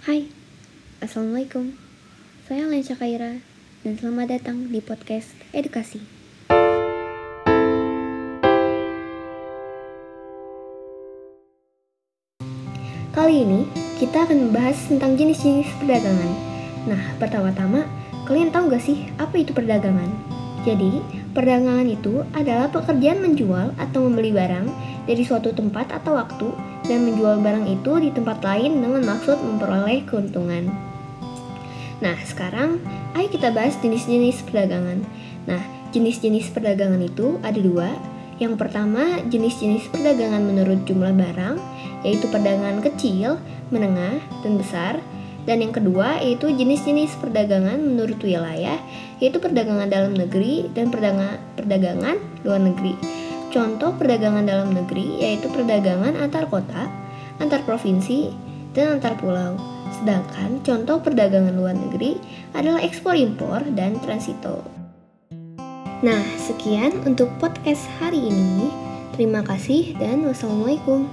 Hai, Assalamualaikum. Saya Lensa Kaira Dan selamat datang di podcast Edukasi. Kali ini kita akan membahas tentang jenis-jenis perdagangan. Nah, pertama-tama, kalian tahu gak sih apa itu perdagangan? Jadi, perdagangan itu adalah pekerjaan menjual atau membeli barang dari suatu tempat atau waktu dan menjual barang itu di tempat lain dengan maksud memperoleh keuntungan. Nah, sekarang ayo kita bahas jenis-jenis perdagangan. Nah, jenis-jenis perdagangan itu ada dua. Yang pertama, jenis-jenis perdagangan menurut jumlah barang, yaitu perdagangan kecil, menengah, dan besar. Dan yang kedua yaitu jenis-jenis perdagangan menurut wilayah, yaitu perdagangan dalam negeri dan perdagangan, luar negeri. Contoh perdagangan dalam negeri yaitu perdagangan antar kota, antar provinsi, dan antar pulau. Sedangkan contoh perdagangan luar negeri adalah ekspor impor dan transito. Nah, sekian untuk podcast hari ini. Terima kasih dan wassalamualaikum.